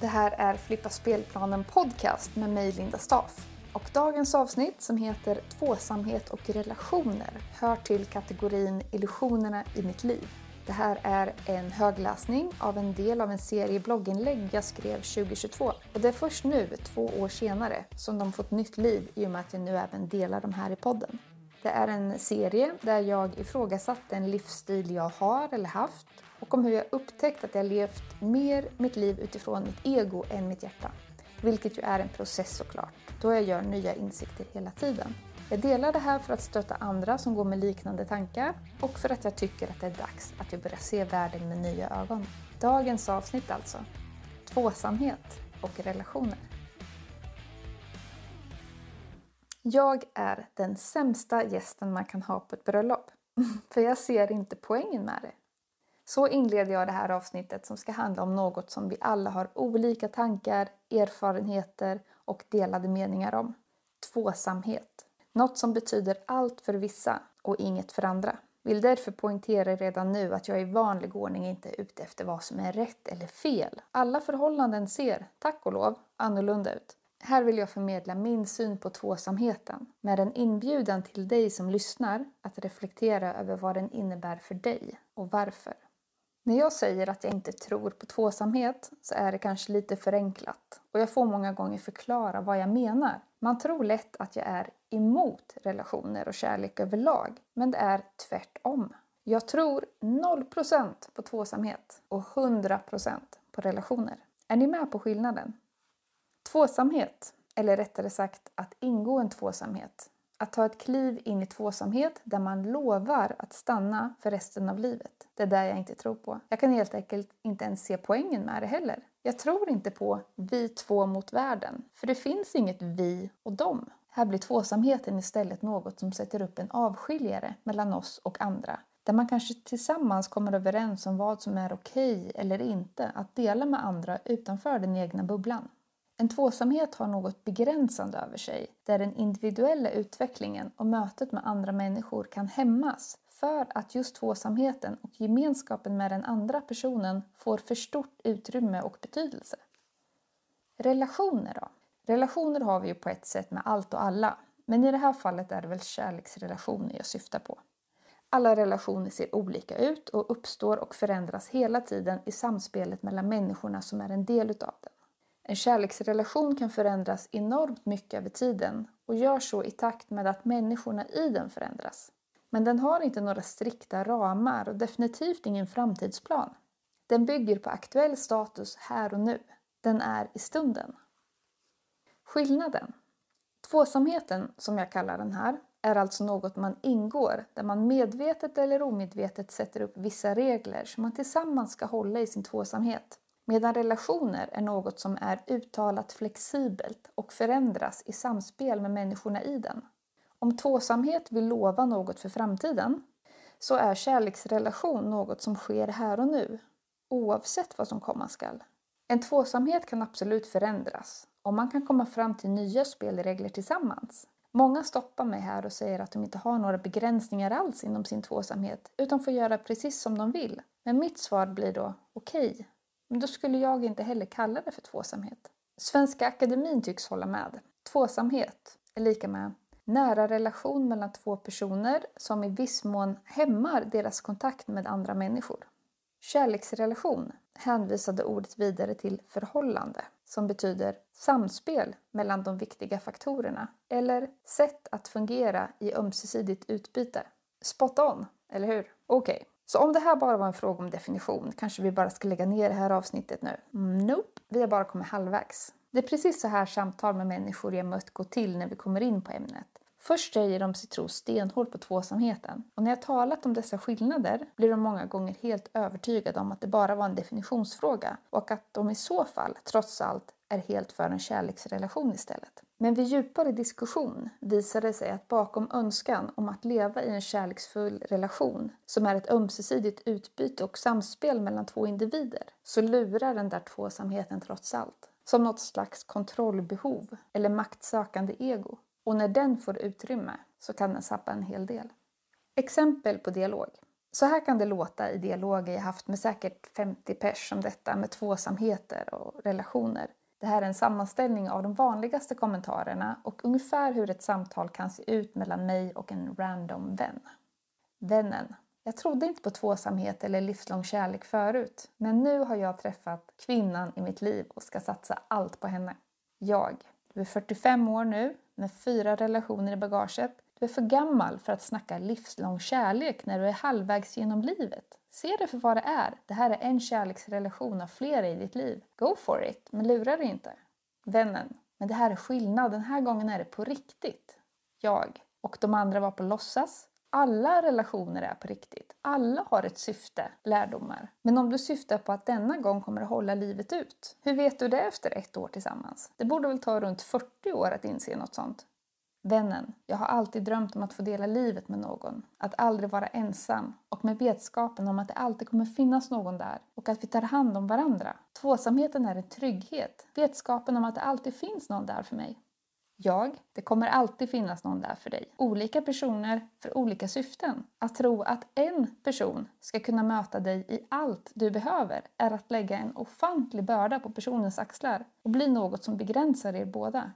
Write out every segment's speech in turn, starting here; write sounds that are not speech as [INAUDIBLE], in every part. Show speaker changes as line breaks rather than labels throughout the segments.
Det här är Flippa spelplanen podcast med mig Linda Staff. Och dagens avsnitt som heter Tvåsamhet och relationer hör till kategorin Illusionerna i mitt liv. Det här är en högläsning av en del av en serie blogginlägg jag skrev 2022. Och det är först nu, två år senare, som de fått nytt liv i och med att jag nu även delar de här i podden. Det är en serie där jag ifrågasatt den livsstil jag har eller haft och om hur jag upptäckt att jag levt mer mitt liv utifrån mitt ego än mitt hjärta. Vilket ju är en process såklart, då jag gör nya insikter hela tiden. Jag delar det här för att stötta andra som går med liknande tankar och för att jag tycker att det är dags att vi börjar se världen med nya ögon. Dagens avsnitt alltså. Tvåsamhet och relationer. Jag är den sämsta gästen man kan ha på ett bröllop. [LAUGHS] För jag ser inte poängen med det. Så inleder jag det här avsnittet som ska handla om något som vi alla har olika tankar, erfarenheter och delade meningar om. Tvåsamhet. Något som betyder allt för vissa och inget för andra. Vill därför poängtera redan nu att jag i vanlig ordning inte är ute efter vad som är rätt eller fel. Alla förhållanden ser, tack och lov, annorlunda ut. Här vill jag förmedla min syn på tvåsamheten med en inbjudan till dig som lyssnar att reflektera över vad den innebär för dig och varför. När jag säger att jag inte tror på tvåsamhet så är det kanske lite förenklat och jag får många gånger förklara vad jag menar. Man tror lätt att jag är emot relationer och kärlek överlag, men det är tvärtom. Jag tror 0% på tvåsamhet och 100% på relationer. Är ni med på skillnaden? Tvåsamhet, eller rättare sagt att ingå en tvåsamhet, att ta ett kliv in i tvåsamhet där man lovar att stanna för resten av livet. Det är där jag inte tror på. Jag kan helt enkelt inte ens se poängen med det heller. Jag tror inte på vi två mot världen, för det finns inget vi och dem. Här blir tvåsamheten istället något som sätter upp en avskiljare mellan oss och andra. Där man kanske tillsammans kommer överens om vad som är okej eller inte att dela med andra utanför den egna bubblan. En tvåsamhet har något begränsande över sig där den individuella utvecklingen och mötet med andra människor kan hämmas för att just tvåsamheten och gemenskapen med den andra personen får för stort utrymme och betydelse. Relationer då? Relationer har vi ju på ett sätt med allt och alla, men i det här fallet är det väl kärleksrelationer jag syftar på. Alla relationer ser olika ut och uppstår och förändras hela tiden i samspelet mellan människorna som är en del utav den. En kärleksrelation kan förändras enormt mycket över tiden och gör så i takt med att människorna i den förändras. Men den har inte några strikta ramar och definitivt ingen framtidsplan. Den bygger på aktuell status här och nu. Den är i stunden. Skillnaden. Tvåsamheten, som jag kallar den här, är alltså något man ingår där man medvetet eller omedvetet sätter upp vissa regler som man tillsammans ska hålla i sin tvåsamhet. Medan relationer är något som är uttalat flexibelt och förändras i samspel med människorna i den. Om tvåsamhet vill lova något för framtiden så är kärleksrelation något som sker här och nu, oavsett vad som komma skall. En tvåsamhet kan absolut förändras och man kan komma fram till nya spelregler tillsammans. Många stoppar mig här och säger att de inte har några begränsningar alls inom sin tvåsamhet utan får göra precis som de vill. Men mitt svar blir då okej, okay, men då skulle jag inte heller kalla det för tvåsamhet. Svenska Akademin tycks hålla med. Tvåsamhet är lika med nära relation mellan två personer som i viss mån hämmar deras kontakt med andra människor. Kärleksrelation hänvisade ordet vidare till förhållande som betyder samspel mellan de viktiga faktorerna eller sätt att fungera i ömsesidigt utbyte. Spot on, eller hur? Okej, okay. Så om det här bara var en fråga om definition kanske vi bara ska lägga ner det här avsnittet nu? Mm, nope, vi har bara kommit halvvägs. Det är precis så här samtal med människor jag mött går till när vi kommer in på ämnet. Först säger de sig tro stenhårt på tvåsamheten och när jag talat om dessa skillnader blir de många gånger helt övertygade om att det bara var en definitionsfråga och att de i så fall, trots allt, är helt för en kärleksrelation istället. Men vid djupare diskussion visar det sig att bakom önskan om att leva i en kärleksfull relation som är ett ömsesidigt utbyte och samspel mellan två individer så lurar den där tvåsamheten trots allt. Som något slags kontrollbehov eller maktsökande ego. Och när den får utrymme så kan den sappa en hel del. Exempel på dialog. Så här kan det låta i dialoger jag haft med säkert 50 pers om detta med tvåsamheter och relationer. Det här är en sammanställning av de vanligaste kommentarerna och ungefär hur ett samtal kan se ut mellan mig och en random vän. Vännen. Jag trodde inte på tvåsamhet eller livslång kärlek förut, men nu har jag träffat kvinnan i mitt liv och ska satsa allt på henne. Jag. Du är 45 år nu, med fyra relationer i bagaget. Du är för gammal för att snacka livslång kärlek när du är halvvägs genom livet. Se det för vad det är. Det här är en kärleksrelation av flera i ditt liv. Go for it, men lura dig inte. Vännen. Men det här är skillnad. Den här gången är det på riktigt. Jag. Och de andra var på låtsas. Alla relationer är på riktigt. Alla har ett syfte, lärdomar. Men om du syftar på att denna gång kommer att hålla livet ut, hur vet du det efter ett år tillsammans? Det borde väl ta runt 40 år att inse något sånt? Vännen, jag har alltid drömt om att få dela livet med någon, att aldrig vara ensam och med vetskapen om att det alltid kommer finnas någon där och att vi tar hand om varandra. Tvåsamheten är en trygghet, vetskapen om att det alltid finns någon där för mig. Jag, det kommer alltid finnas någon där för dig. Olika personer för olika syften. Att tro att en person ska kunna möta dig i allt du behöver är att lägga en ofantlig börda på personens axlar och bli något som begränsar er båda.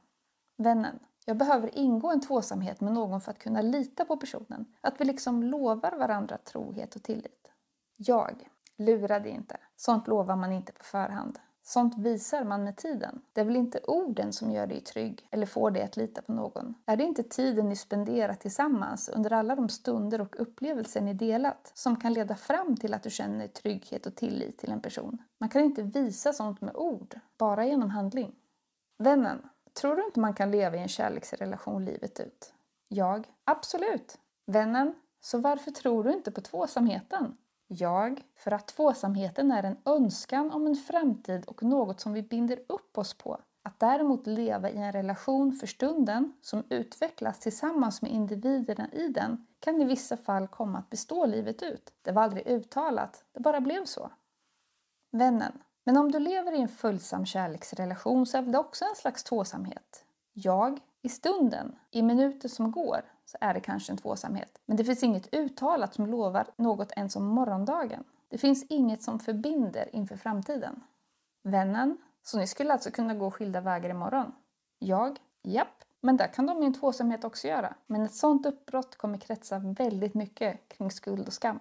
Vännen, jag behöver ingå en tvåsamhet med någon för att kunna lita på personen. Att vi liksom lovar varandra trohet och tillit. Jag, lura dig inte. Sånt lovar man inte på förhand. Sånt visar man med tiden. Det är väl inte orden som gör dig trygg eller får dig att lita på någon? Är det inte tiden ni spenderar tillsammans under alla de stunder och upplevelser ni delat som kan leda fram till att du känner trygghet och tillit till en person? Man kan inte visa sånt med ord, bara genom handling. Vännen, tror du inte man kan leva i en kärleksrelation livet ut? Jag, absolut. Vännen, så varför tror du inte på tvåsamheten? Jag, för att tvåsamheten är en önskan om en framtid och något som vi binder upp oss på. Att däremot leva i en relation för stunden som utvecklas tillsammans med individerna i den kan i vissa fall komma att bestå livet ut. Det var aldrig uttalat, det bara blev så. Vännen. Men om du lever i en följsam kärleksrelation så är det också en slags tvåsamhet. Jag, i stunden, i minuter som går, så är det kanske en tvåsamhet. Men det finns inget uttalat som lovar något ens om morgondagen. Det finns inget som förbinder inför framtiden. Vännen, så ni skulle alltså kunna gå skilda vägar imorgon? Jag, japp. Men det kan de i en tvåsamhet också göra. Men ett sånt uppbrott kommer kretsa väldigt mycket kring skuld och skam.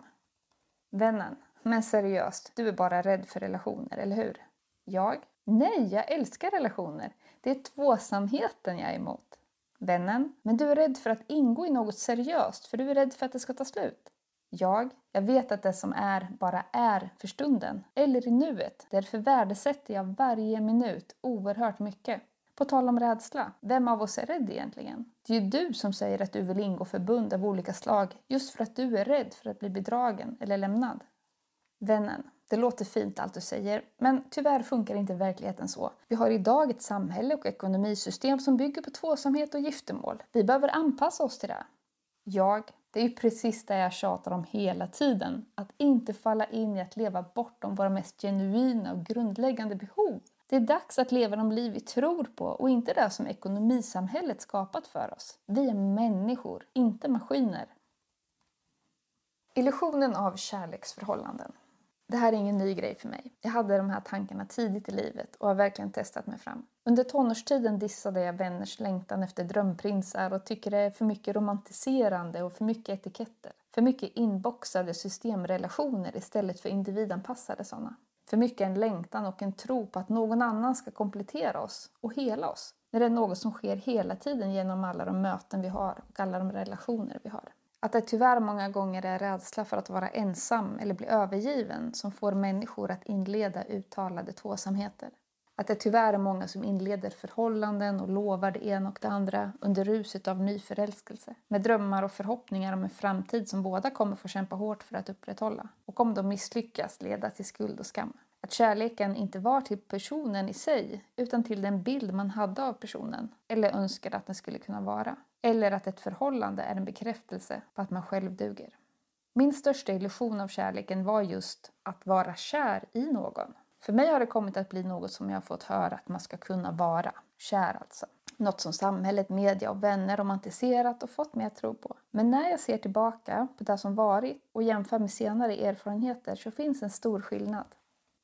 Vännen, men seriöst, du är bara rädd för relationer, eller hur? Jag? Nej, jag älskar relationer. Det är tvåsamheten jag är emot. Vännen, men du är rädd för att ingå i något seriöst för du är rädd för att det ska ta slut. Jag, jag vet att det som är bara är för stunden, eller i nuet. Därför värdesätter jag varje minut oerhört mycket. På tal om rädsla, vem av oss är rädd egentligen? Det är ju du som säger att du vill ingå förbund av olika slag just för att du är rädd för att bli bedragen eller lämnad. Vännen, det låter fint allt du säger, men tyvärr funkar inte verkligheten så. Vi har idag ett samhälle och ekonomisystem som bygger på tvåsamhet och giftermål. Vi behöver anpassa oss till det. Jag, det är ju precis det jag tjatar om hela tiden. Att inte falla in i att leva bortom våra mest genuina och grundläggande behov. Det är dags att leva de liv vi tror på och inte det som ekonomisamhället skapat för oss. Vi är människor, inte maskiner. Illusionen av kärleksförhållanden. Det här är ingen ny grej för mig. Jag hade de här tankarna tidigt i livet och har verkligen testat mig fram. Under tonårstiden dissade jag vänners längtan efter drömprinsar och tycker det är för mycket romantiserande och för mycket etiketter. För mycket inboxade systemrelationer istället för individanpassade sådana. För mycket en längtan och en tro på att någon annan ska komplettera oss och hela oss. När det är något som sker hela tiden genom alla de möten vi har och alla de relationer vi har. Att det tyvärr många gånger är rädsla för att vara ensam eller bli övergiven som får människor att inleda uttalade tvåsamheter. Att det tyvärr är många som inleder förhållanden och lovar det ena och det andra under ruset av nyförälskelse. Med drömmar och förhoppningar om en framtid som båda kommer få kämpa hårt för att upprätthålla. Och om de misslyckas leda till skuld och skam. Att kärleken inte var till personen i sig utan till den bild man hade av personen eller önskade att den skulle kunna vara. Eller att ett förhållande är en bekräftelse på att man själv duger. Min största illusion av kärleken var just att vara kär i någon. För mig har det kommit att bli något som jag har fått höra att man ska kunna vara. Kär alltså. Något som samhället, media och vänner romantiserat och fått mig att tro på. Men när jag ser tillbaka på det som varit och jämför med senare erfarenheter så finns en stor skillnad.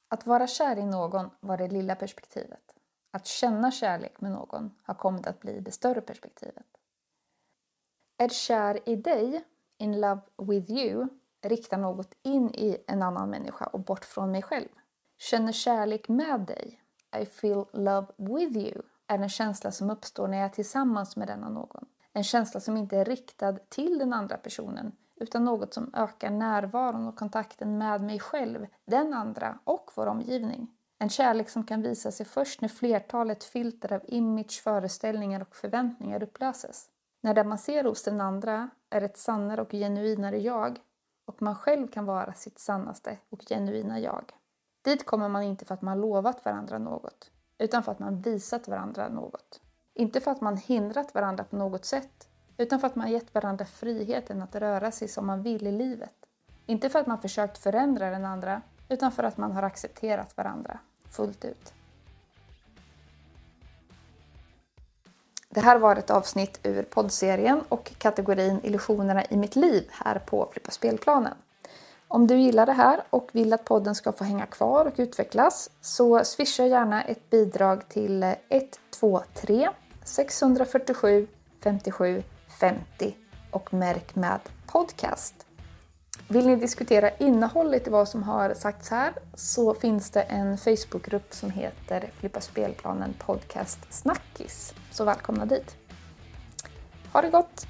Att vara kär i någon var det lilla perspektivet. Att känna kärlek med någon har kommit att bli det större perspektivet. Är kär i dig, in love with you, riktar något in i en annan människa och bort från mig själv. Känner kärlek med dig, I feel love with you, är en känsla som uppstår när jag är tillsammans med denna någon. En känsla som inte är riktad till den andra personen utan något som ökar närvaron och kontakten med mig själv, den andra och vår omgivning. En kärlek som kan visa sig först när flertalet filter av image, föreställningar och förväntningar upplöses. När det man ser hos den andra är ett sannare och genuinare jag och man själv kan vara sitt sannaste och genuina jag. Dit kommer man inte för att man lovat varandra något, utan för att man visat varandra något. Inte för att man hindrat varandra på något sätt, utan för att man gett varandra friheten att röra sig som man vill i livet. Inte för att man försökt förändra den andra, utan för att man har accepterat varandra fullt ut. Det här var ett avsnitt ur poddserien och kategorin Illusionerna i mitt liv här på Flippa spelplanen. Om du gillar det här och vill att podden ska få hänga kvar och utvecklas så swisha gärna ett bidrag till 123 647 57 50 och märk med podcast. Vill ni diskutera innehållet i vad som har sagts här så finns det en Facebookgrupp som heter Flippa spelplanen podcast Snackis. Så välkomna dit! Ha det gott!